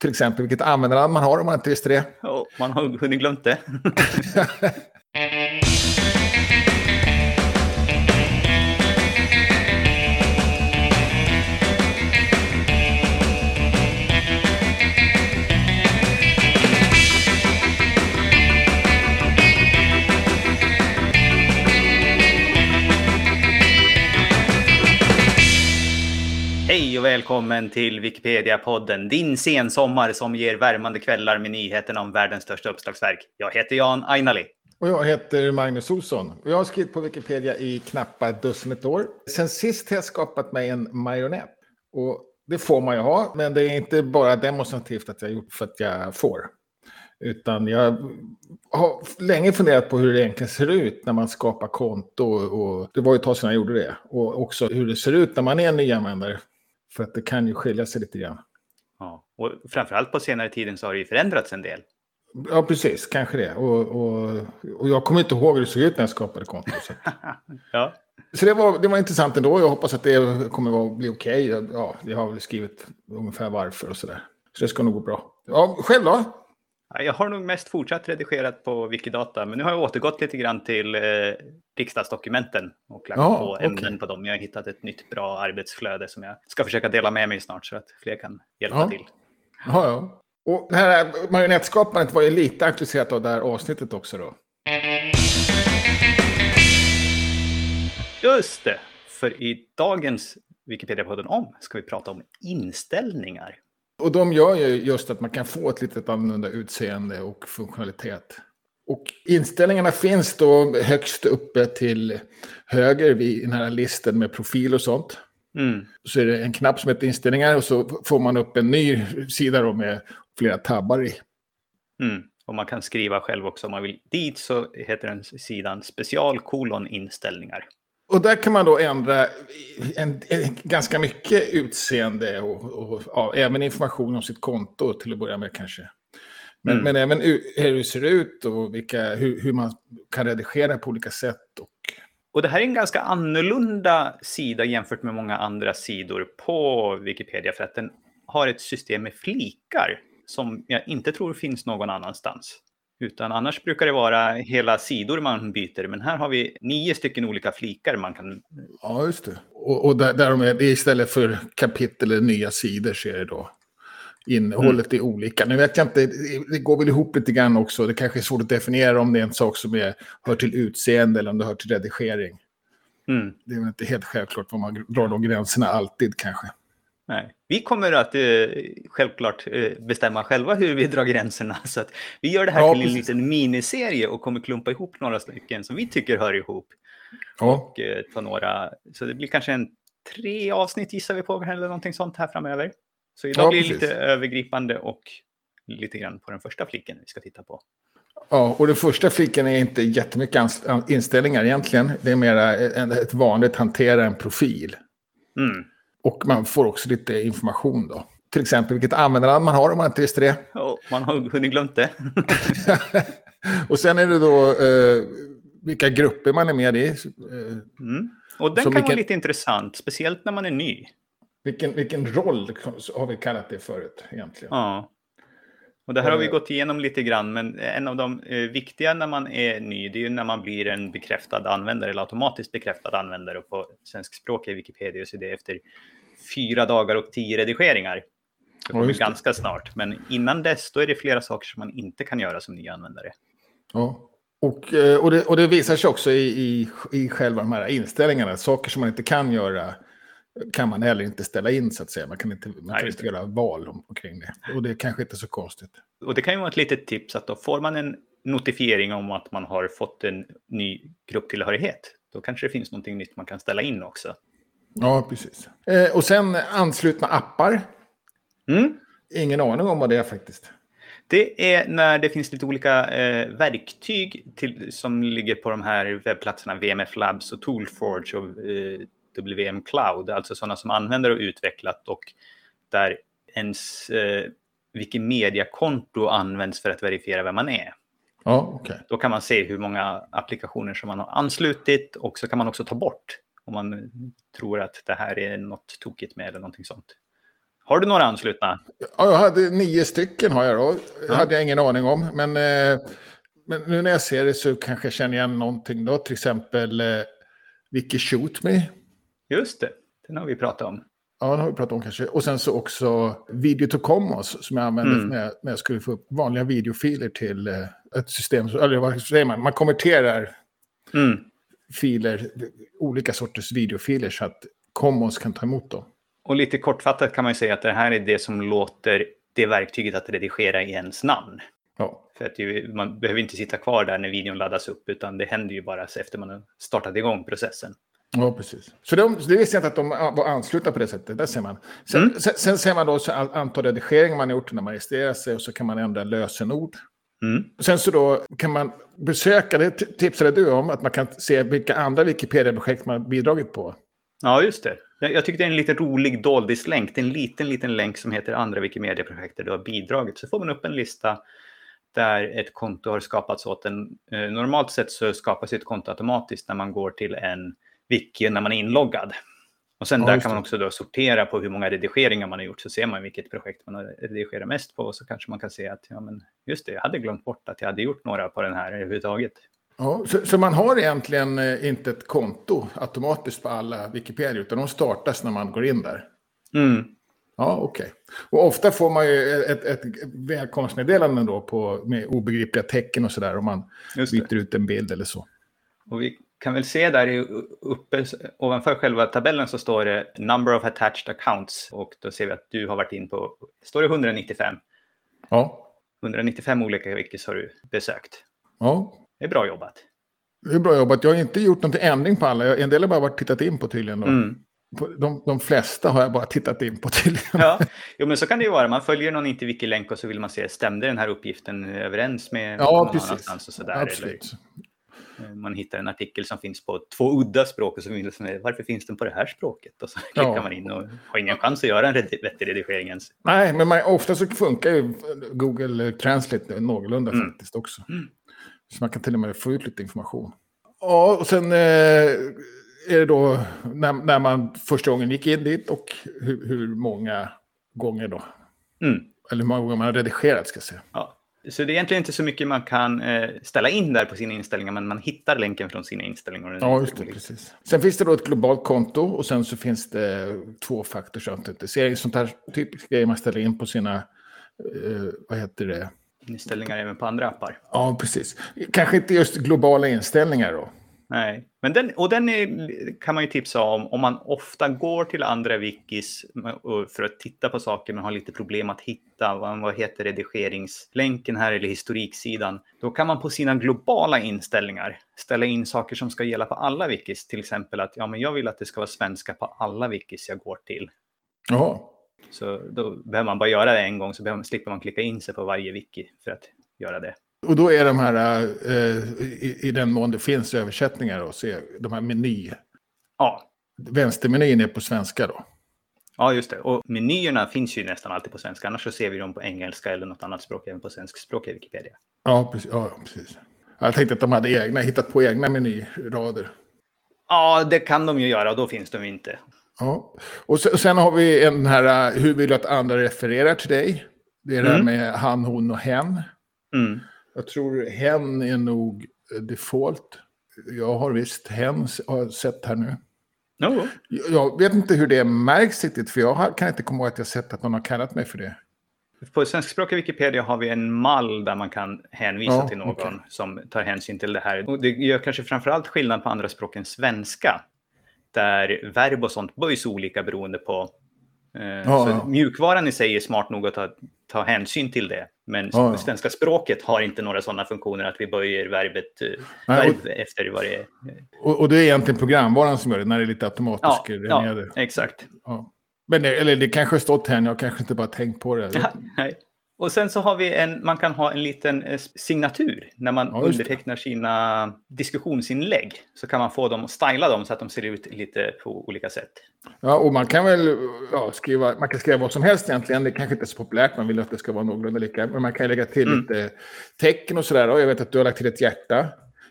till exempel vilket användarnamn man har om man inte visste det. Ja, man har hunnit glömt det. välkommen till Wikipedia-podden, din sensommar som ger värmande kvällar med nyheterna om världens största uppslagsverk. Jag heter Jan Ainali. Och jag heter Magnus Olsson. Och jag har skrivit på Wikipedia i knappt ett dussinet år. Sen sist har jag skapat mig en marionett. Och det får man ju ha, men det är inte bara demonstrativt att jag har gjort för att jag får. Utan jag har länge funderat på hur det egentligen ser ut när man skapar konto. Och det var ju ett tag sedan jag gjorde det. Och också hur det ser ut när man är en nyanvändare. För att det kan ju skilja sig lite grann. Ja, och framförallt på senare tiden så har det ju förändrats en del. Ja, precis. Kanske det. Och, och, och jag kommer inte ihåg hur det såg ut när jag skapade konto. Så, ja. så det, var, det var intressant ändå. Jag hoppas att det kommer att bli okej. Okay. Ja, jag har väl skrivit ungefär varför och sådär. Så det ska nog gå bra. Ja, själv då? Jag har nog mest fortsatt redigerat på Wikidata, men nu har jag återgått lite grann till eh, riksdagsdokumenten och lagt Ja, på ämnen på dem. Jag har hittat ett nytt bra arbetsflöde som jag ska försöka dela med mig snart så att fler kan hjälpa Ja. till. Ja, ja. Och det här marionettskapandet var ju lite aktualiserat av det här avsnittet också då. Just det! För i dagens Wikipedia-podden om ska vi prata om inställningar. Och de gör ju just att man kan få ett litet annorlunda utseende och funktionalitet. Och inställningarna finns då högst uppe till höger vid den här listan med profil och sånt. Mm. Så är det en knapp som heter inställningar och så får man upp en ny sida då med flera tabbar i. Mm. Och man kan skriva själv också om man vill. Dit så heter den sidan special kolon inställningar. Och där kan man då ändra en, en, ganska mycket utseende och, och ja, även information om sitt konto till att börja med kanske. Men, Mm. men även hur det ser ut och vilka, hur, hur man kan redigera på olika sätt. Och, Och det här är en ganska annorlunda sida jämfört med många andra sidor på Wikipedia för att den har ett system med flikar som jag inte tror finns någon annanstans. Utan annars brukar det vara hela sidor man byter, men här har vi nio stycken olika flikar man kan... ja, just det. Och, och där, där de är, istället för kapitel eller nya sidor så är det då innehållet är olika. Nu vet jag inte, det- det går väl ihop lite grann också. Det kanske är svårt att definiera om det är en sak som är, hör till utseende eller om det hör till redigering. Mm, Det är väl inte helt självklart var man drar de gränserna alltid kanske. Nej. Vi kommer att eh, självklart eh, bestämma själva hur vi drar gränserna. Så att vi gör det här Ja, till en liten miniserie och kommer klumpa ihop några stycken som vi tycker hör ihop. Ja, och eh, ta några, så det blir kanske en tre avsnitt gissar vi på eller någonting sånt här framöver. Så idag Ja, blir det lite övergripande och lite grann på den första flicken vi ska titta på. ja, och den första fliken är inte jättemycket inställningar egentligen. Det är mera en- ett vanligt hantera en profil. Mm. Och man får också lite information då. Till exempel vilket användarnamn man har om man inte visste det. Och man har hunnit glömt det. och sen är det då eh, vilka grupper man är med i. Eh, Mm. Och den kan vara vilken- lite intressant, speciellt när man är ny. vilken, vilken roll har vi kallat det förut egentligen. Ja. Och det här har vi Eh. gått igenom lite grann, men en av de eh, viktiga när man är ny, det är ju när man blir en bekräftad användare eller automatiskt bekräftad användare. Och på svenskspråkiga Wikipedia så är det efter fyra dagar och tio redigeringar. Det Ja, kommer det. ganska snart, men innan dess då är det flera saker som man inte kan göra som ny användare. Ja. Och, eh, och, det, och det visar sig också i, i, i själva de här inställningarna. Saker som man inte kan göra kan man heller inte ställa in så att säga. Man kan inte, man kan inte göra val om, omkring det. Och det är kanske inte så konstigt. Och det kan ju vara ett litet tips att då får man en notifiering om att man har fått en ny grupptillhörighet. Då kanske det finns någonting nytt man kan ställa in också. Ja, precis. Eh, och sen anslutna appar. Mm. Ingen aning om vad det är faktiskt. Det är när det finns lite olika eh, verktyg till, som ligger på de här webbplatserna VMF Labs och Toolforge och eh, WM Cloud, alltså sådana som använder och utvecklat och där ens eh, Wikimedia-konto används för att verifiera vem man är. Ja, okej. Då kan man se hur många applikationer som man har anslutit och så kan man också ta bort om man tror att det här är något tokigt med eller någonting sånt. Har du några anslutna? Ja, jag hade nio stycken har jag då. Det hade jag ingen aning om. Men, eh, men nu när jag ser det så kanske jag känner igen någonting då. Till exempel eh, Wiki Shoot Me. Just det, den har vi pratat om. Ja, det har vi pratat om kanske. Och sen så också Video to Commons som jag använde Mm. när, jag, när jag skulle få upp vanliga videofiler till eh, ett system. Eller vad säger man? Man konverterar Mm. filer, olika sorters videofiler så att Commons kan ta emot dem. Och lite kortfattat kan man ju säga att det här är det som låter det verktyget att redigera i ens namn. Ja. För att ju, man behöver inte sitta kvar där när videon laddas upp, utan det händer ju bara efter man har startat igång processen. Ja, precis. Så de, det visste jag inte att de var anslutna på det sättet. Där ser man. Sen, Mm. sen, sen ser man då så antal redigeringar man har gjort när man registrerar sig och så kan man ändra lösenord. Mm. Sen så då kan man besöka, det tipsade du om, att man kan se vilka andra Wikipedia-projekt man bidragit på. Ja, just det. Jag, jag tyckte det är en lite rolig doldis-länk. Det är en liten, liten länk som heter andra Wikimedia-projekt där du har bidragit. Så får man upp en lista där ett konto har skapats åt en. Eh, normalt sett så skapas ett konto automatiskt när man går till en wiki när man är inloggad. Och sen Ja, där kan man också då sortera på hur många redigeringar man har gjort. Så ser man vilket projekt man har redigerat mest på. Och så kanske man kan se att ja, men just det, jag hade glömt bort att jag hade gjort några på den här överhuvudtaget. Ja, så, så man har egentligen eh, inte ett konto automatiskt på alla Wikipedia, utan de startas när man går in där. Mm. Ja, okej. Och ofta får man ju ett, ett välkomstmeddelande då på, med obegripliga tecken och sådär om man byter ut en bild eller så. Och vi kan väl se där i- uppe ovanför själva tabellen så står det number of attached accounts och då ser vi att du har varit in på, står det 195? Ja, 195 olika wikis har du besökt. ja. Det är bra jobbat. Det är bra jobbat. Jag har inte gjort någon ändring på alla. En del har bara varit tittat in på tydligen. Mm. De, de flesta har jag bara tittat in på tydligen. Ja, jo, men så kan det ju vara. Man följer någon interwiki-länk och så vill man se, stämde den här uppgiften överens med Ja, någon precis. annanstans och sådär. Absolut. Eller, eh, man hittar en artikel som finns på två udda språk och så vill man varför finns den på det här språket? Och så klickar Ja. man in och har ingen chans att göra en vettig redigering ens. Nej, men man, ofta så funkar ju Google Translate någorlunda Mm. faktiskt också. Så man kan till och med få ut lite information. Ja, och sen eh, är det då när, när man första gången gick in dit och hur, hur många gånger då. Mm. Eller hur många gånger man har redigerat ska jag säga. Ja. Så det är egentligen inte så mycket man kan eh, ställa in där på sina inställningar, men man hittar länken från sina inställningar. Ja, just det, precis. Sen finns det då ett globalt konto och sen så finns det två faktorsautentisering. Sånt här typiskt grejer man ställer in på sina, eh, vad heter det? Inställningar även på andra appar. Ja, precis. Kanske inte just globala inställningar då. Nej, men den, och den är, kan man ju tipsa om om man ofta går till andra wikis för att titta på saker men har lite problem att hitta vad, heter redigeringslänken här eller historiksidan. Då kan man på sina globala inställningar ställa in saker som ska gälla på alla wikis. Till exempel att ja, men jag vill att det ska vara svenska på alla wikis jag går till. Jaha. Så då behöver man bara göra det en gång så behöver man, slipper man klicka in sig på varje wiki för att göra det. Och då är de här, eh, i, i den mån det finns översättningar, då, så är de här meny, Ja, vänstermenyn är på svenska då. Ja, just det. Och menyerna finns ju nästan alltid på svenska. Annars så ser vi dem på engelska eller något annat språk, även på svenskspråkiga Wikipedia. Ja, precis. Ja, precis. Jag tänkte att de hade egna, hittat på egna menyrader. Ja, det kan de ju göra och då finns de inte. Ja. Och sen, och sen har vi en här, eh, hur vill du att andra refererar till dig? Det är det här Mm. med han, hon och hen. Mm. Jag tror hen är nog default. Jag har visst hen, har sett här nu. Jo, Jag vet inte hur det märks riktigt, för jag kan inte komma ihåg att jag sett att någon har kallat mig för det. På svenskspråkiga Wikipedia har vi en mall där man kan hänvisa Ja, till någon okej. som tar hänsyn till det här. Och det gör kanske framförallt skillnad på andra språk än svenska. Där verb och sånt böjs olika beroende på... Eh, Ja, så ja. mjukvaran i sig är smart nog att ta, ta hänsyn till det. Men Ja, svenska språket har inte några sådana funktioner att vi böjer verbet eh, Nej, verb efter vad det är. Och, och det är egentligen programvaran som gör det, när det är lite automatiskt ja exakt. Men det, eller det kanske stått här, jag kanske inte bara tänkt på det. Nej. Och sen så har vi en, man kan ha en liten eh, signatur när man Ja, undertecknar sina diskussionsinlägg. Så kan man få dem att styla dem så att de ser ut lite på olika sätt. Ja, och man kan väl ja, skriva, man kan skriva vad som helst egentligen. Det kanske inte är så populärt, man vill att det ska vara någorlunda lika. Men man kan lägga till Mm. lite tecken och sådär. Och jag vet att du har lagt till ett hjärta.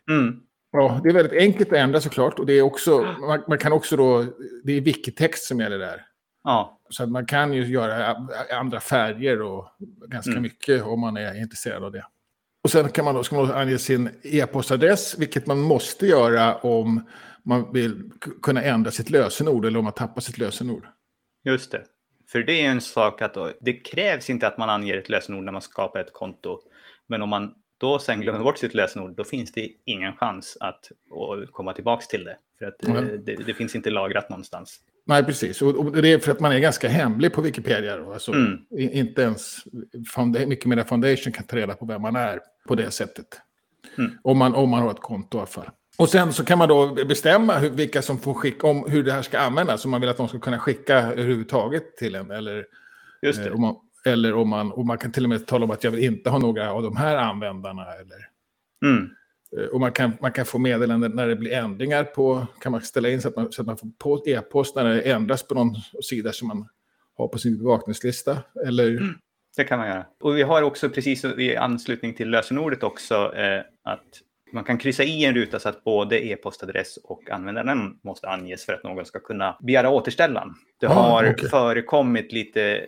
Mm. Ja, det är väldigt enkelt att ändra såklart. Och det är också, man, man kan också då, det är wiki-text som gäller där. Ja, Så man kan ju göra andra färger och ganska Mm. mycket om man är intresserad av det. Och sen kan man då, ska man ange sin e-postadress, vilket man måste göra om man vill kunna ändra sitt lösenord eller om man tappar sitt lösenord. just det. För det är en sak att då, det krävs inte att man anger ett lösenord när man skapar ett konto. Men om man då sen glömmer bort sitt lösenord, då finns det ingen chans att komma tillbaka till det. För att Mm. det, det finns inte lagrat någonstans. Nej, precis. Och, och det är för att man är ganska hemlig på Wikipedia. Då. Alltså, Mm. Inte ens mer Foundation kan ta reda på vem man är på det sättet. Mm. Om, man, om man har ett konto i alla fall. Och sen så kan man då bestämma hur, vilka som får skicka, om hur det här ska användas. Om man vill att de ska kunna skicka överhuvudtaget till en. Eller, Just eh, om man, eller om man, och man kan till och med tala om att jag vill inte ha några av de här användarna. Eller, Mm. Eh, Och man kan, man kan få meddelanden när det blir ändringar på, kan man ställa in så att man, så att man får e-post när det ändras på någon sida som man har på sin bevakningslista. Eller, Det kan man göra. Och vi har också precis i anslutning till lösenordet också eh, att man kan kryssa i en ruta så att både e-postadress och användaren måste anges för att någon ska kunna begära återställan. Det Ah, har okej. förekommit lite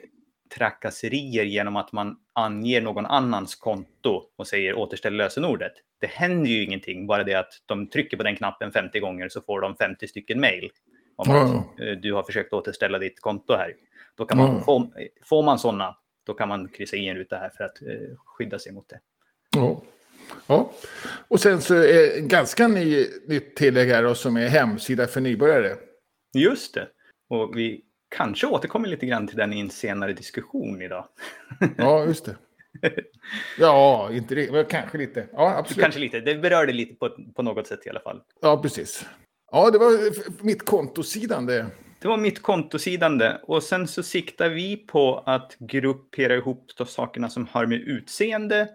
trakasserier genom att man anger någon annans konto och säger återställ lösenordet. Det händer ju ingenting, bara det att de trycker på den knappen 50 gånger så får de 50 stycken mejl om att eh, du har försökt återställa ditt konto här. Då kan man, Ah. få, får man sådana, då kan man kryssa i en ruta här för att eh, skydda sig mot det. ja. ja. Och sen så är ganska ny, nytt tillägg här då, som är hemsida för nybörjare. Just det. Och vi kanske återkommer lite grann till den i en senare diskussion idag. Ja, just det. Ja, inte det, kanske lite. Ja, absolut. Kanske lite, det berörde lite på, på något sätt i alla fall. Ja, precis. Ja, det var mitt kontosidan det. Det var mitt kontosidande och sen så siktar vi på att gruppera ihop de sakerna som har med utseende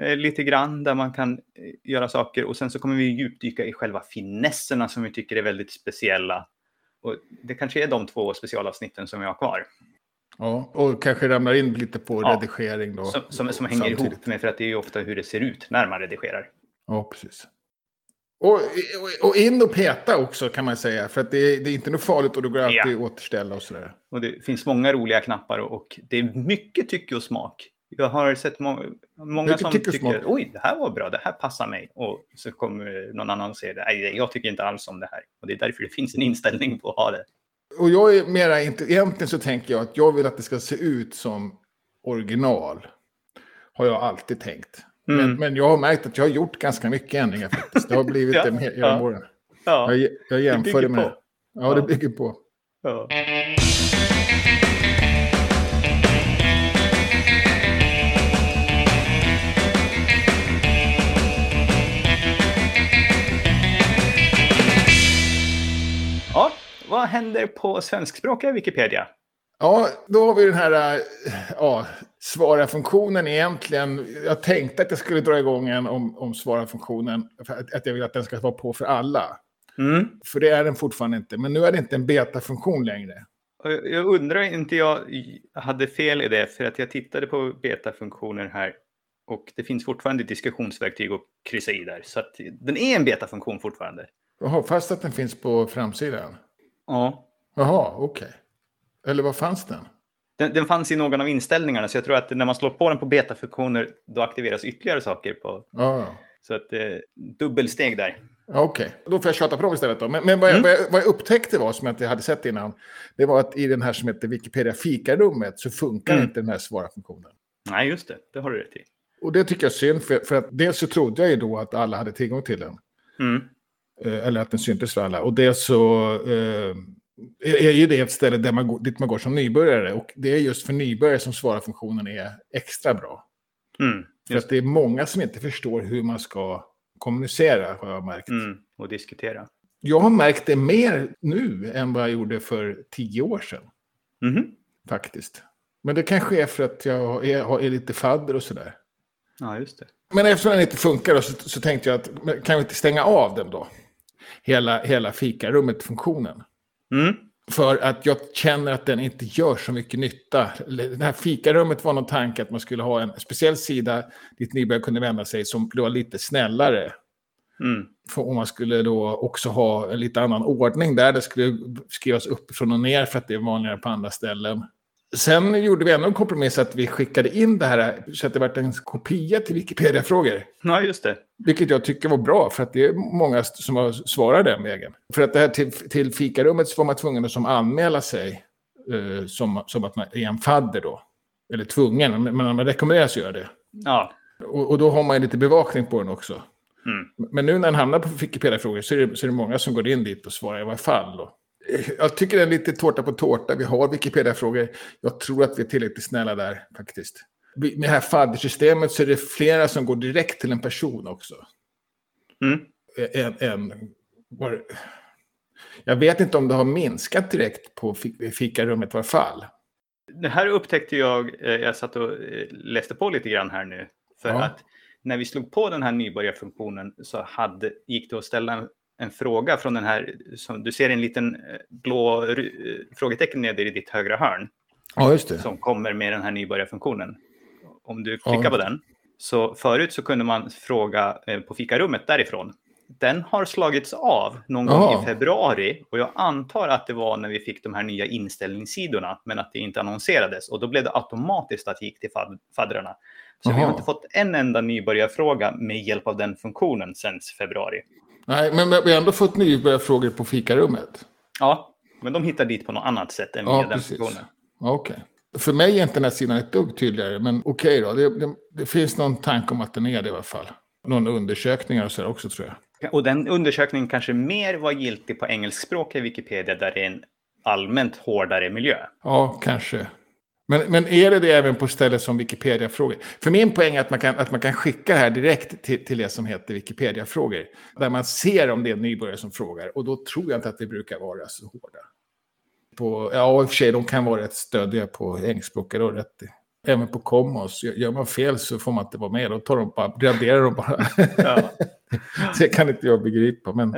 eh, lite grann där man kan eh, göra saker och sen så kommer vi djupdyka i själva finesserna som vi tycker är väldigt speciella. Och det kanske är de två specialavsnitten som vi har kvar Ja, och kanske ramlar in lite på Ja. redigering då. som, som, som hänger samtidigt. ihop med för att det är ju ofta hur det ser ut när man redigerar. Ja, precis. Och, och, och in och peta också kan man säga. För att det, är- det är inte något farligt och det går alltid Ja. att återställa och sådär. Och det finns många roliga knappar och, och det är mycket tycke och smak. Jag har sett må många Mycket som tycker smak. oj, det här var bra, det här passar mig. Och så kommer någon annan och säger nej, jag tycker inte alls om det här. Och det är därför det finns en inställning på att ha det. Och jag är mera inte, egentligen så tänker jag att jag vill att det ska se ut som original. Har jag alltid tänkt. Men, Mm. men jag har märkt att jag har gjort ganska mycket ändringar faktiskt. Det har blivit Ja, det med ja. genom åren. Ja, Jag, jag jämför det med på. Ja, det bygger på. ja. Vad händer på svenskspråkiga Wikipedia? Ja, då har vi den här äh, ja, svara-funktionen egentligen. Jag tänkte att jag skulle dra igång en om, om svara-funktionen. Att, jag vill att den ska vara på för alla. Mm. För det är den fortfarande inte. Men nu är det inte en beta-funktion längre. Jag undrar inte jag hade fel i det, för att jag tittade på betafunktioner här och det finns fortfarande diskussionsverktyg att kryssa i där. Så att den är en betafunktion fortfarande. Jaha, fast att den finns på framsidan. Ja. Jaha, okej. Eller vad fanns den? Den, den fanns i någon av inställningarna, så jag tror att när man slår på den på betafunktioner, då aktiveras ytterligare saker. på. Ja. Så att eh, dubbelsteg där. Okej, då får jag tjata på dem istället. Då. Men, men vad, jag, Mm. vad, jag, vad jag upptäckte var, som jag inte hade sett innan, det var att i den här som heter Wikipedia fikarummet så funkar Mm. inte den här svara-funktionen. Nej, just det. Det har du rätt i. Och det tycker jag är synd, för, för att dels så trodde jag ju då att alla hade tillgång till den. Mm. Eh, eller att den syntes för alla. Och dels så eh, är ju det ett ställe där man går, dit man går som nybörjare. Och det är just för nybörjare som svara-funktionen är extra bra. Mm. För att det är många som inte förstår hur man ska kommunicera, har jag märkt. Mm. Och diskutera. Jag har märkt det mer nu än vad jag gjorde för tio år sedan, Mhm. faktiskt. Men det kanske är för att jag är, är lite fadder och sådär. Ja, just det. Men eftersom den inte funkar så, så tänkte jag att kan vi inte stänga av den då? Hela, hela fikarummet-funktionen. Mm. För att jag känner att den inte gör så mycket nytta. Det här fikarummet var någon tanke att man skulle ha en speciell sida dit nybörjare kunde vända sig som var lite snällare. Mm. om man skulle då också ha en lite annan ordning där. Det skulle skrivas uppifrån och ner för att det är vanligare på andra ställen. Sen gjorde vi ändå en kompromiss att vi skickade in det här så att det vart en kopia till Wikipedia-frågor. Ja, just det. Vilket jag tycker var bra, för att det är många som har svarat den vägen. För att det här till, till fikarummet så var man tvungen att som anmäla sig eh, som, som att man är en fadder då. Eller tvungen, men man rekommenderas att göra det. Ja. Och, och, då har man ju lite bevakning på den också. Mm. Men nu när den hamnar på Wikipedia-frågor så, är det, så är det många som går in dit och svarar i varje fall. Då. Jag tycker det är lite tårta på tårta. Vi har Wikipedia-frågor. Jag tror att vi är tillräckligt snälla där faktiskt. Med det här faddersystemet så är det flera som går direkt till en person också. Mm. En, en, var, jag vet inte om det har minskat direkt på fikarummet i varje fall. Det här upptäckte jag, eh, jag satt och eh, läste på lite grann här nu. För ja. att när vi slog på den här nybörjarfunktionen så hade, gick det att ställa en, fråga från den här, som, du ser en liten eh, blå frågetecken nere i ditt högra hörn. Ja, just det. Som kommer med den här nybörjarfunktionen. Om du klickar ja. på den. Så förut så kunde man fråga på fikarummet därifrån den har slagits av någon gång oh. i februari och jag antar att det var när vi fick de här nya inställningssidorna men att det inte annonserades och då blev det automatiskt att det gick till fad faddrarna. Så oh. vi har inte fått en enda nybörjarfråga med hjälp av den funktionen sedan februari. Nej, men vi har ändå fått nybörjarfrågor på fikarummet. Ja, men de hittar dit på något annat sätt än via ja, den precis. funktionen. Okej. Okay. För mig är inte den här sidan ett dugg tydligare, men okej okay då. Det, det, det, finns någon tanke om att den är det i alla fall. Någon undersökningar och så också tror jag. Och den undersökningen kanske mer var giltig på engelskspråkiga Wikipedia där det är en allmänt hårdare miljö. Ja, kanske. Men, men är det det även på ställen som Wikipedia-frågor? För min poäng är att man kan, att man kan skicka det här direkt till, till det som heter Wikipedia-frågor. Där man ser om det är nybörjare som frågar. Och då tror jag inte att det brukar vara så hårda. På, ja, i och för sig, de kan vara rätt stödiga på engelskspråkiga. Rätt Även på Commons, gör man fel så får man inte vara med. Då tar de bara, raderar de bara. Ja. det kan inte jag begripa. Men...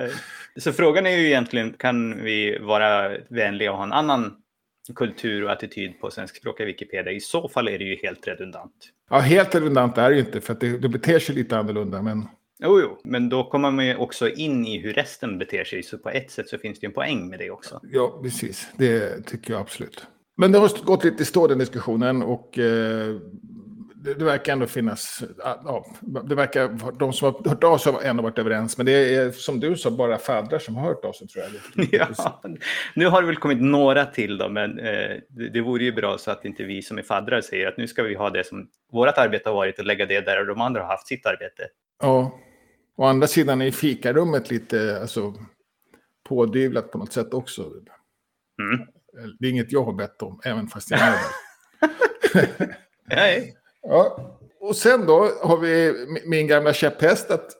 Så frågan är ju egentligen, kan vi vara vänliga och ha en annan kultur och attityd på svenskspråkiga Wikipedia? I så fall är det ju helt redundant. Ja, helt redundant är det ju inte, för att det, det beter sig lite annorlunda. Men... Jo, jo, men då kommer man ju också in i hur resten beter sig. Så på ett sätt så finns det en poäng med det också. Ja, precis. Det tycker jag absolut. Men det har gått lite i stå den diskussionen och eh, det, det, verkar ändå finnas, ja, det verkar, de som har hört av sig har ändå varit överens, men det är som du sa bara faddrar som har hört av sig tror jag. ja, nu har det väl kommit några till då, men eh, det, det vore ju bra så att inte vi som är faddrar säger att nu ska vi ha det som vårt arbete har varit och lägga det där och de andra har haft sitt arbete. Ja, å andra sidan är fikarummet lite alltså, pådyvlat på något sätt också. Mm. Det är inget jag har bett om, även fast jag är där. Nej. Ja. Och sen då har vi min gamla käpphäst, att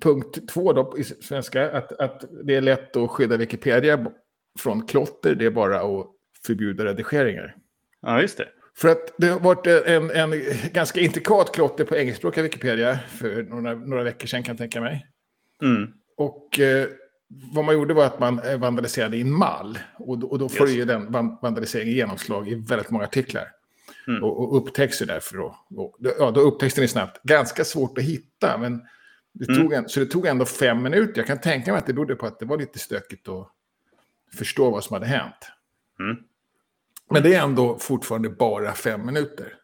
punkt två då i svenska, att, att det är lätt att skydda Wikipedia från klotter, det är bara att förbjuda redigeringar. Ja, just det. För att det har varit en, en ganska intrikat klotter på engelskspråkiga Wikipedia för några, några veckor sedan kan jag tänka mig. Mm. Och eh, vad man gjorde var att man eh, vandaliserade i en mall. Och, och då får ju den vandaliseringen genomslag i väldigt många artiklar. Mm. Och, och upptäcks ju därför då. Och, ja, då upptäcks den snabbt. Ganska svårt att hitta, men det mm. tog en, så det tog ändå fem minuter. Jag kan tänka mig att det berodde på att det var lite stökigt att förstå vad som hade hänt. Mm. Men det är ändå fortfarande bara fem minuter.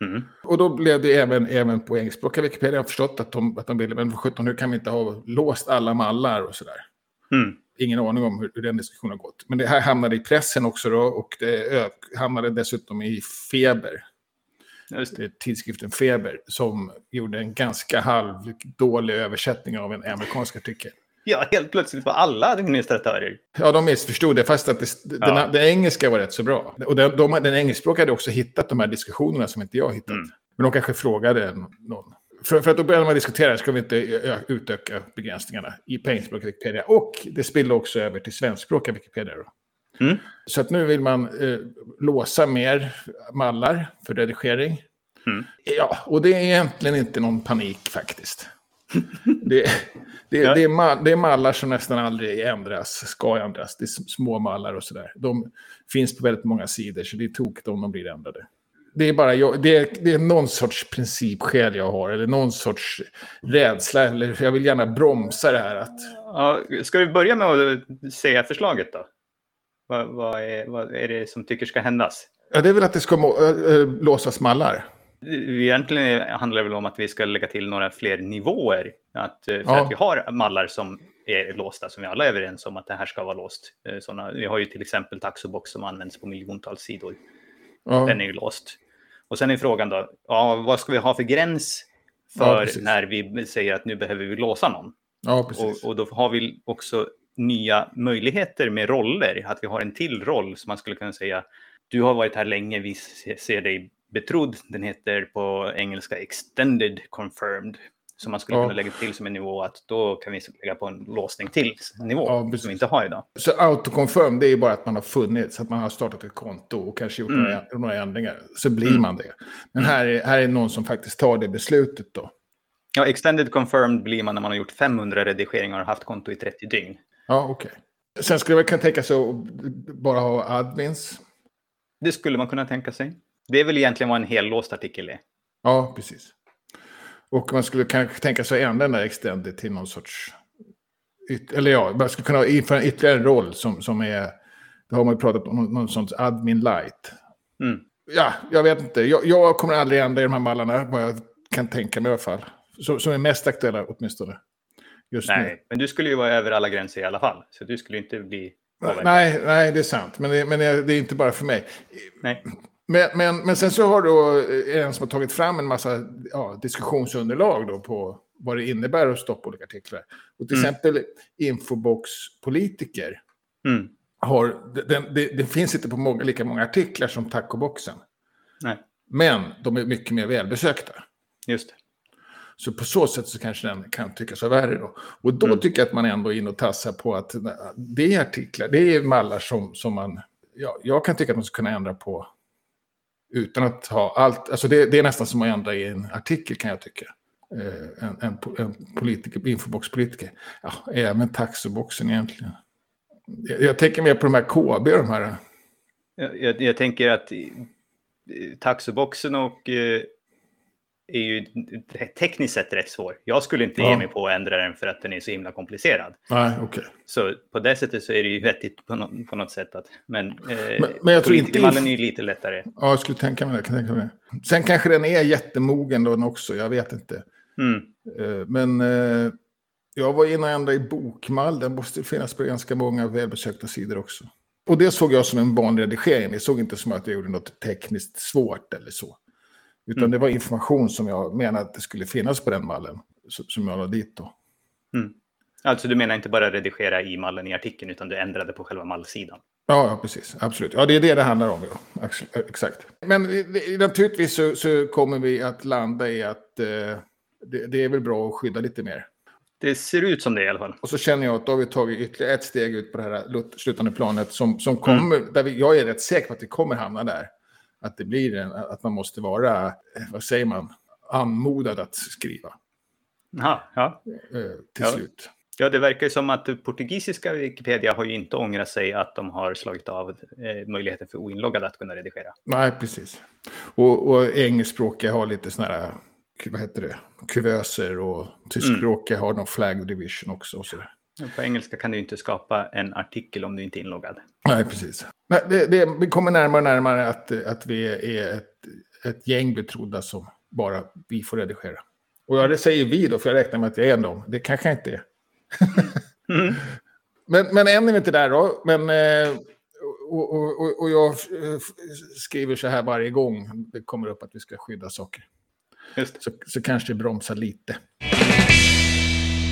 Mm. Och då blev det även, även på engelskspråkiga Wikipedia, jag har förstått att de, att de ville, men 17, hur kan vi inte ha låst alla mallar och sådär. Mm. Ingen aning om hur, hur, den diskussionen har gått. Men det här hamnade i pressen också då och det hamnade dessutom i Feber. Just det. Tidskriften Feber som gjorde en ganska halvdålig översättning av en amerikansk artikel. Ja, helt plötsligt var alla administratörer. Ja, de missförstod det, fast att det, ja. den, den, engelska var rätt så bra. Och den, de, den engelskspråkiga hade också hittat de här diskussionerna som inte jag hittat. Mm. Men de kanske frågade någon. För, för att då började man diskutera, ska vi inte utöka begränsningarna i engelskspråkiga Wikipedia? Och det spillde också över till svenskspråkiga Wikipedia. Då. Mm. Så att nu vill man eh, låsa mer mallar för redigering. Mm. Ja, och det är egentligen inte någon panik faktiskt. det, det, ja. det, är mal, det är mallar som nästan aldrig ändras, ska ändras. Det är små mallar och sådär. De finns på väldigt många sidor, så det är tokigt om de blir ändrade. Det är bara jag, det är, det är någon sorts principskäl jag har, eller någon sorts rädsla, eller jag vill gärna bromsa det här. Att... Ja, ska vi börja med att säga förslaget då? Vad, vad, är, vad är det som tycker ska händas? Ja, det är väl att det ska må, äh, låsas mallar. Egentligen handlar det väl om att vi ska lägga till några fler nivåer. Att, för ja. att vi har mallar som är låsta, som vi alla är överens om att det här ska vara låst. Såna, vi har ju till exempel Taxobox som används på miljontals sidor. Ja. Den är ju låst. Och sen är frågan då, ja, vad ska vi ha för gräns för ja, när vi säger att nu behöver vi låsa någon? Ja, och, och, då har vi också nya möjligheter med roller, att vi har en till roll som man skulle kunna säga, du har varit här länge, vi ser dig betrodd. Den heter på engelska extended confirmed. Som man skulle ja. kunna lägga till som en nivå att då kan vi lägga på en låsning till nivå ja, som vi inte har idag. Så autoconfirm det är bara att man har funnits, att man har startat ett konto och kanske gjort mm. några, några ändringar. Så blir mm. man det. Men här är, här är någon som faktiskt tar det beslutet då. Ja, extended confirmed blir man när man har gjort 500 redigeringar och haft konto i 30 dygn. Ja, okej. Okay. Sen skulle man kunna tänka sig att bara ha admins. Det skulle man kunna tänka sig. Det är väl egentligen vad en hellåst artikel är. Ja, precis. Och man skulle kanske tänka sig att ändra den där extended till någon sorts... Eller ja, man skulle kunna införa ytterligare en roll som, som är... Det har man ju pratat om, någon sorts admin light. Mm. Ja, jag vet inte. Jag, jag, kommer aldrig ändra i de här mallarna, vad jag kan tänka mig i alla fall. Som, som är mest aktuella åtminstone. Just nej, nu. men du skulle ju vara över alla gränser i alla fall. Så du skulle inte bli... Nej, nej, det är sant. Men, det, men det är inte bara för mig. Nej. Men, men, men sen så har då en som har tagit fram en massa ja, diskussionsunderlag då på vad det innebär att stoppa olika artiklar. Och till mm. exempel Infobox-politiker mm. har, den, det, det, finns inte på många, lika många artiklar som tacoboxen. Nej. Men de är mycket mer välbesökta. Just det. Så på så sätt så kanske den kan tyckas vara värre då. Och då mm. tycker jag att man ändå är inne och tassar på att det är artiklar, det är mallar som, som man... Ja, jag kan tycka att man ska kunna ändra på utan att ha allt. Alltså det, det är nästan som att ändra i en artikel kan jag tycka. Eh, en, en, en politiker, infoboxpolitiker. Ja, även taxoboxen egentligen. Jag, jag tänker mer på de här KB, de här. Eh. Jag, jag, jag tänker att taxoboxen och eh, är ju tekniskt sett rätt svår. Jag skulle inte ja. ge mig på att ändra den för att den är så himla komplicerad. Nej, okay. Så på det sättet så är det ju vettigt på, no på något sätt. Att, men, eh, men, men jag tror inte... är ju lite lättare. Ja, jag skulle tänka mig det. Kan tänka mig det. Sen kanske den är jättemogen då också, jag vet inte. Mm. Eh, men eh, jag var inne och ändrade i bokmall. Den måste finnas på ganska många välbesökta sidor också. Och det såg jag som en vanlig redigering. Det såg inte som att jag gjorde något tekniskt svårt eller så. Utan mm. det var information som jag menade att det skulle finnas på den mallen. Som jag la dit då. Mm. Alltså du menar inte bara redigera i mallen i artikeln utan du ändrade på själva mallsidan? Ja, ja precis. Absolut. Ja, det är det det handlar om. Ja. Exakt. Men naturligtvis så, så kommer vi att landa i att eh, det, det, är väl bra att skydda lite mer. Det ser ut som det i alla fall. Och så känner jag att då har vi tagit ytterligare ett steg ut på det här slutande planet som, som kommer, mm. där vi, jag är rätt säker på att vi kommer hamna där att det blir en, att man måste vara, vad säger man, anmodad att skriva. Aha, ja. Eh, till ja. slut. Ja, det verkar ju som att portugisiska Wikipedia har ju inte ångrat sig att de har slagit av eh, möjligheten för oinloggade att kunna redigera. Nej, precis. Och, och engelskspråkiga har lite sådana här, vad heter det, kuvöser och tyskspråkiga mm. har någon flag division också. Och så. På engelska kan du inte skapa en artikel om du inte är inloggad. Nej, precis. Nej, det, det, vi kommer närmare och närmare att, att vi är ett, ett gäng betrodda som bara vi får redigera. Och det säger vi då, för jag räknar med att jag är en dem. Det kanske jag inte är. mm. men, men än är vi inte där då. Men, eh, och, och, och, jag skriver så här varje gång det kommer upp att vi ska skydda saker. Så, så kanske det bromsar lite.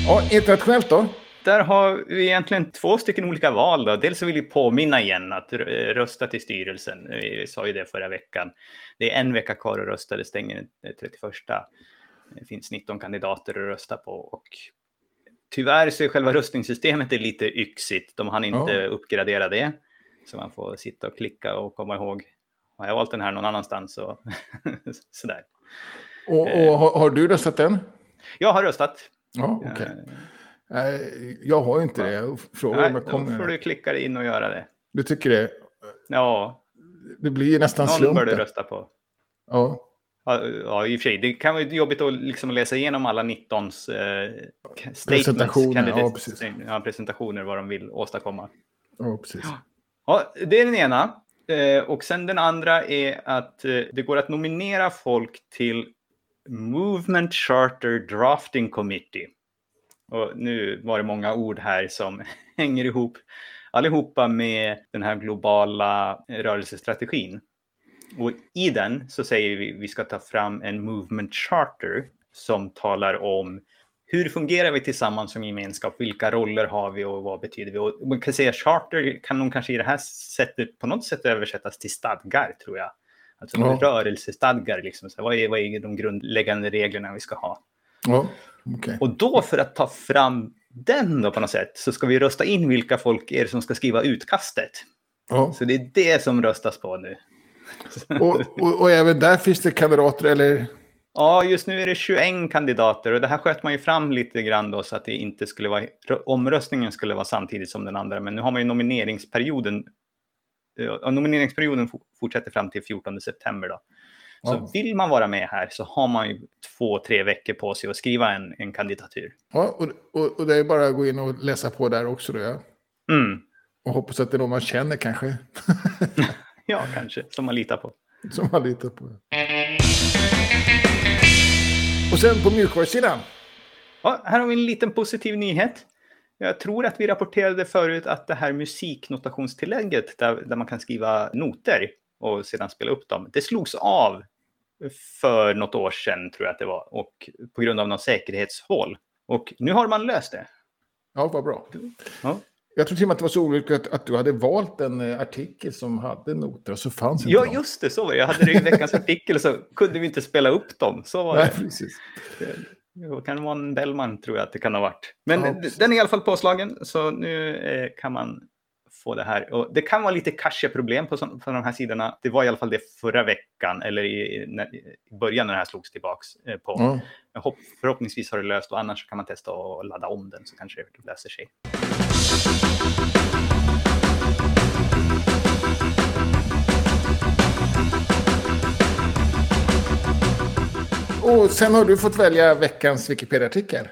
Ja, internationellt då? Där har vi egentligen två stycken olika val. Då. Dels så vill vi påminna igen att rösta till styrelsen. Vi sa ju det förra veckan. Det är en vecka kvar att rösta, det stänger den 31. Det finns 19 kandidater att rösta på. Och tyvärr så är själva röstningssystemet lite yxigt. De hann inte ja. uppgradera det. Så man får sitta och klicka och komma ihåg. Har jag valt den här någon annanstans? Så, sådär. Och, och har, har, du röstat än? Jag har röstat. Ja, okay. Nej, jag har inte det. Frågar Nej, om då får du klicka in och göra det. Du tycker det? Ja. Det blir nästan Någon slumpen. bör du rösta på. Ja. Ja, ja, i och för sig. Det kan vara jobbigt att liksom läsa igenom alla 19 eh, Presentationer, candidates- ja, precis. ja, presentationer, vad de vill åstadkomma. ja, precis. Ja, det är den ena. Eh, och sen den andra är att eh, det går att nominera folk till Movement Charter Drafting Committee. Och nu var det många ord här som hänger ihop allihopa med den här globala rörelsestrategin. Och i den så säger vi att vi ska ta fram en Movement Charter som talar om hur fungerar vi tillsammans som gemenskap? Vilka roller har vi och vad betyder vi? Och man kan säga charter kan nog kanske i det här sättet på något sätt översättas till stadgar tror jag. Alltså Ja. rörelsestadgar, liksom. så vad, är, vad är de grundläggande reglerna vi ska ha? Ja, okej. Och då för att ta fram den då på något sätt så ska vi rösta in vilka folk är som ska skriva utkastet. Ja. Så det är det som röstas på nu. Och, och, och även där finns det kandidater, eller? Ja, just nu är det 21 kandidater och det här sköt man ju fram lite grann då så att det inte skulle vara, omröstningen skulle vara samtidigt som den andra. Men nu har man ju nomineringsperioden, ja, nomineringsperioden fo- fortsätter fram till 14 september då. Så Ja. vill man vara med här så har man ju två, tre veckor på sig att skriva en, en kandidatur. Ja, och, och, och det är bara att gå in och läsa på där också då, ja. Mm. Och hoppas att det är någon man känner kanske. Ja, kanske, som man litar på. Som man litar på. Och sen på mjukvarusidan. Ja, här har vi en liten positiv nyhet. Jag tror att vi rapporterade förut att det här musiknotationstillägget där, där man kan skriva noter och sedan spela upp dem, det slogs av för något år sedan tror jag att det var och på grund av något säkerhetshål. Och nu har man löst det. Ja, vad bra. Ja, Jag tror till och med att det var så olyckligt att, att du hade valt en eh, artikel som hade noter och så fanns inte ja de. just det, så var det. Jag hade det i veckans artikel så kunde vi inte spela upp dem. Så var Nej, det. precis. Det kan vara en Bellman tror jag att det kan ha varit. Men Ja, den är i alla fall påslagen så nu eh, kan man få det här. Och det kan vara lite cache-problem på, sån- på de här sidorna. Det var i alla fall det förra veckan eller i, när, i början när det här slogs tillbaks eh, på. Jag hopp, förhoppningsvis har det löst och annars kan man testa att ladda om den så kanske det löser sig. Och sen har du fått välja veckans Wikipedia-artikel.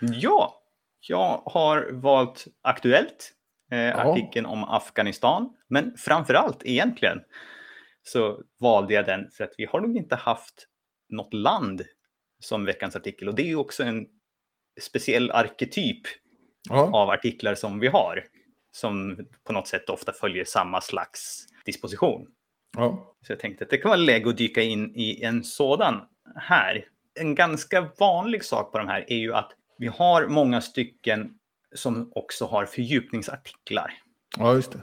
Ja, jag har valt Aktuellt, eh, artikeln om Afghanistan. Men framför allt egentligen så valde jag den för att vi har nog inte haft något land som veckans artikel. Och det är ju också en speciell arketyp Ja. av artiklar som vi har. Som på något sätt ofta följer samma slags disposition. Ja. Så jag tänkte att det kan vara läge att dyka in i en sådan här. En ganska vanlig sak på de här är ju att vi har många stycken som också har fördjupningsartiklar. ja, just det.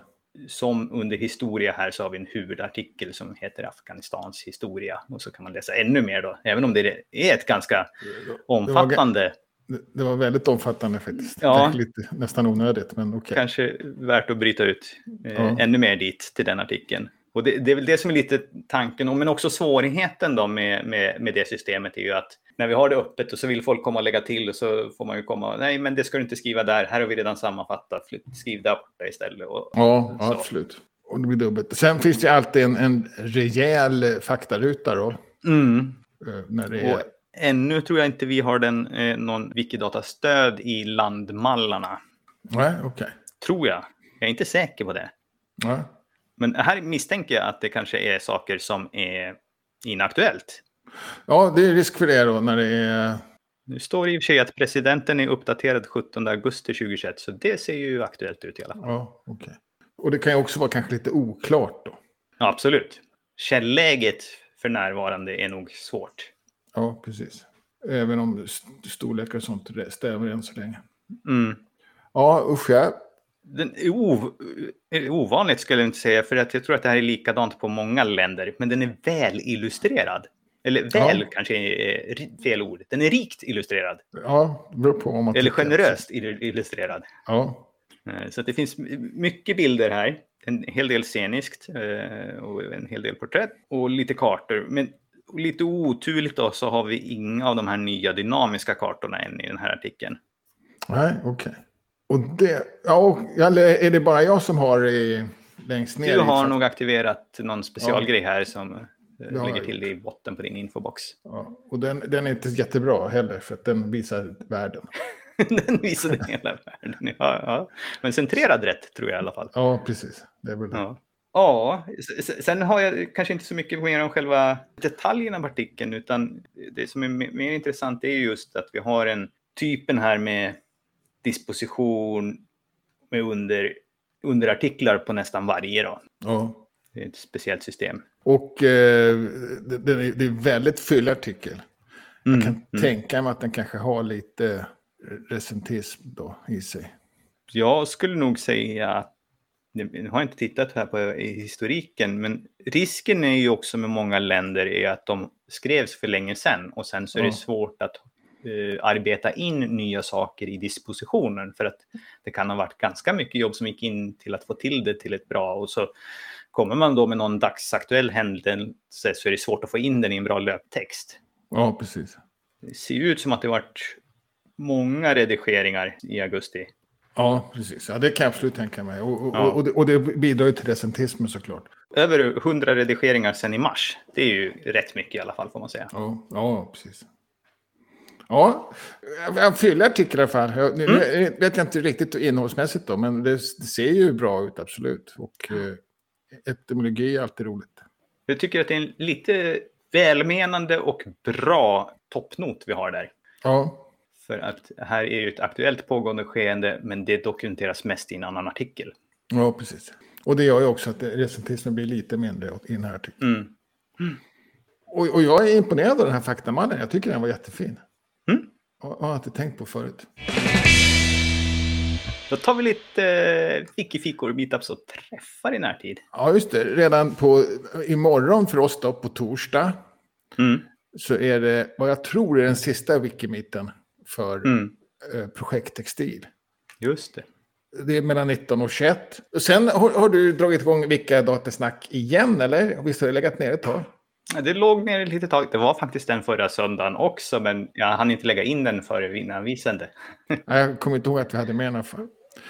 Som under historia här så har vi en huvudartikel som heter Afghanistans historia. Och så kan man läsa ännu mer då, även om det är ett ganska omfattande, Det, var väldigt omfattande faktiskt. Ja. Lite, nästan onödigt, men okej. kanske värt att bryta ut eh, Ja. ännu mer dit till den artikeln. Och det, det är väl det som är lite tanken, och- men också svårigheten då med, med, med det systemet är ju att när vi har det öppet och så vill folk komma och lägga till och så får man ju komma, nej men det ska du inte skriva där, här har vi redan sammanfattat, skriv där borta istället. Och, Ja, så. absolut. Och det blir dubbelt. Sen finns det alltid en, en rejäl faktaruta då. Mm. eh, När det är... Och ännu tror jag inte vi har den, eh, någon Wikidata-stöd i landmallarna. Nej, okej. Tror jag. Jag är inte säker på det. Ja. Men här misstänker jag att det kanske är saker som är inaktuellt. ja, det är risk för det då när det är... Nu står det i och för sig att presidenten är uppdaterad 17 augusti 2021, så det ser ju aktuellt ut i alla fall. Ja, okej. Och det kan ju också vara kanske lite oklart då. Ja, absolut. Källäget för närvarande är nog svårt. Ja, precis. Även om st- storlekar och sånt stämmer än så länge. Mm. Ja, usch ja. Den är ov är ovanligt skulle jag inte säga, för att jag tror att det här är likadant på många länder, men den är väl illustrerad. Eller väl Ja. kanske är ri- fel ord. Den är rikt illustrerad. Ja, det beror på om man Eller generöst ill- illustrerad. Ja, Eh, Så att det finns mycket bilder här. En hel del sceniskt eh, och en hel del porträtt och lite kartor. Men lite oturligt då så har vi inga av de här nya dynamiska kartorna än i den här artikeln. nej, okej. Och det... Ja, eller är det bara jag som har i, längst ner? Du har fak- nog aktiverat någon specialgrej här som... Ja, lägger till det i botten på din infobox. Ja, och den, den är inte jättebra heller för att den visar världen. den visar den hela världen, ja, ja. Men centrerad rätt tror jag i alla fall. Ja, precis. Det är väl det. Ja. Ja, sen har jag kanske inte så mycket mer om själva detaljerna på artikeln, utan det som är mer intressant är just att vi har en typen här med disposition med under, underartiklar på nästan varje rad. Ja. Det är ett speciellt system. Och eh, det, det, är, väldigt fyllig artikel. Mm, jag kan mm. tänka mig att den kanske har lite recentism då i sig. Jag skulle nog säga att nu har jag inte tittat här på historiken, men risken är ju också med många länder är att de skrevs för länge sedan och sen så är det svårt att uh, arbeta in nya saker i dispositionen för att det kan ha varit ganska mycket jobb som gick in till att få till det till ett bra och så kommer man då med någon dagsaktuell händelse så är det svårt att få in den i en bra löptext. Ja, precis. Det ser ut som att det varit många redigeringar i augusti. Ja, precis. Ja, det kan jag absolut tänka mig. Och, och, ja. och, det, och det bidrar ju till recentismen såklart. Över 100 redigeringar sedan i mars. Det är ju rätt mycket i alla fall får man säga. Ja, ja precis. Ja, en fyllig artikel i alla fall. Jag, mm. nu vet jag inte riktigt innehållsmässigt då, men det, det ser ju bra ut absolut. Och eh, etymologi är alltid roligt. Jag tycker att det är en lite välmenande och bra toppnot vi har där. Ja. För att här är ju ett aktuellt pågående skeende, men det dokumenteras mest i en annan artikel. Ja, precis. Och det gör ju också att recentismen blir lite mindre i den här artikeln. Mm. Mm. Och, och, jag är imponerad av den här faktamallen. Jag tycker den var jättefin. Och, och har inte tänkt på förut. Då tar vi lite eh, fickifikor, meetups och träffar i närtid. Ja, just det. Redan på imorgon för oss då, på torsdag, mm. så är det vad jag tror är den sista wikimiten för mm. eh, projekt Textil. Just det. Det är mellan 19 och 21. Och sen har, har du dragit igång Vilka datasnack igen, eller? Visst har du legat ner ett tag? Det låg ner ett litet tag. Det var faktiskt den förra söndagen också, men jag hann inte lägga in den före innan vi sände. jag kommer inte ihåg att vi hade med den för.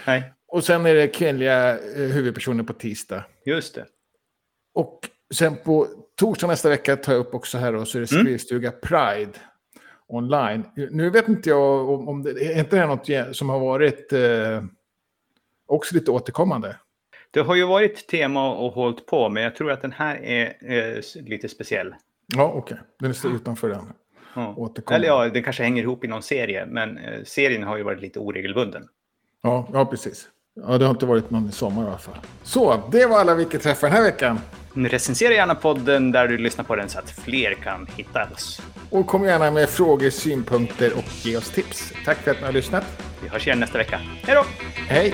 Nej. Och sen är det kvinnliga eh, huvudpersoner på tisdag. Just det. Och sen på torsdag nästa vecka tar jag upp också här och så är det mm. skrivstuga mm. Pride online. Nu vet inte jag om, om det är inte det något som har varit eh, också lite återkommande. Det har ju varit tema och hållit på, men jag tror att den här är eh, lite speciell. Ja, okej. Okay. Den står utanför den. Ja. Eller ja, den kanske hänger ihop i någon serie, men eh, serien har ju varit lite oregelbunden. Ja, ja precis. Ja, det har inte varit någon i sommar i alla fall. Så, det var alla vilka träffar den här veckan. Recensera gärna podden där du lyssnar på den så att fler kan hitta oss. Och kom gärna med frågor, synpunkter och ge oss tips. Tack för att ni har lyssnat. Vi hörs igen nästa vecka. Hej då! Hej!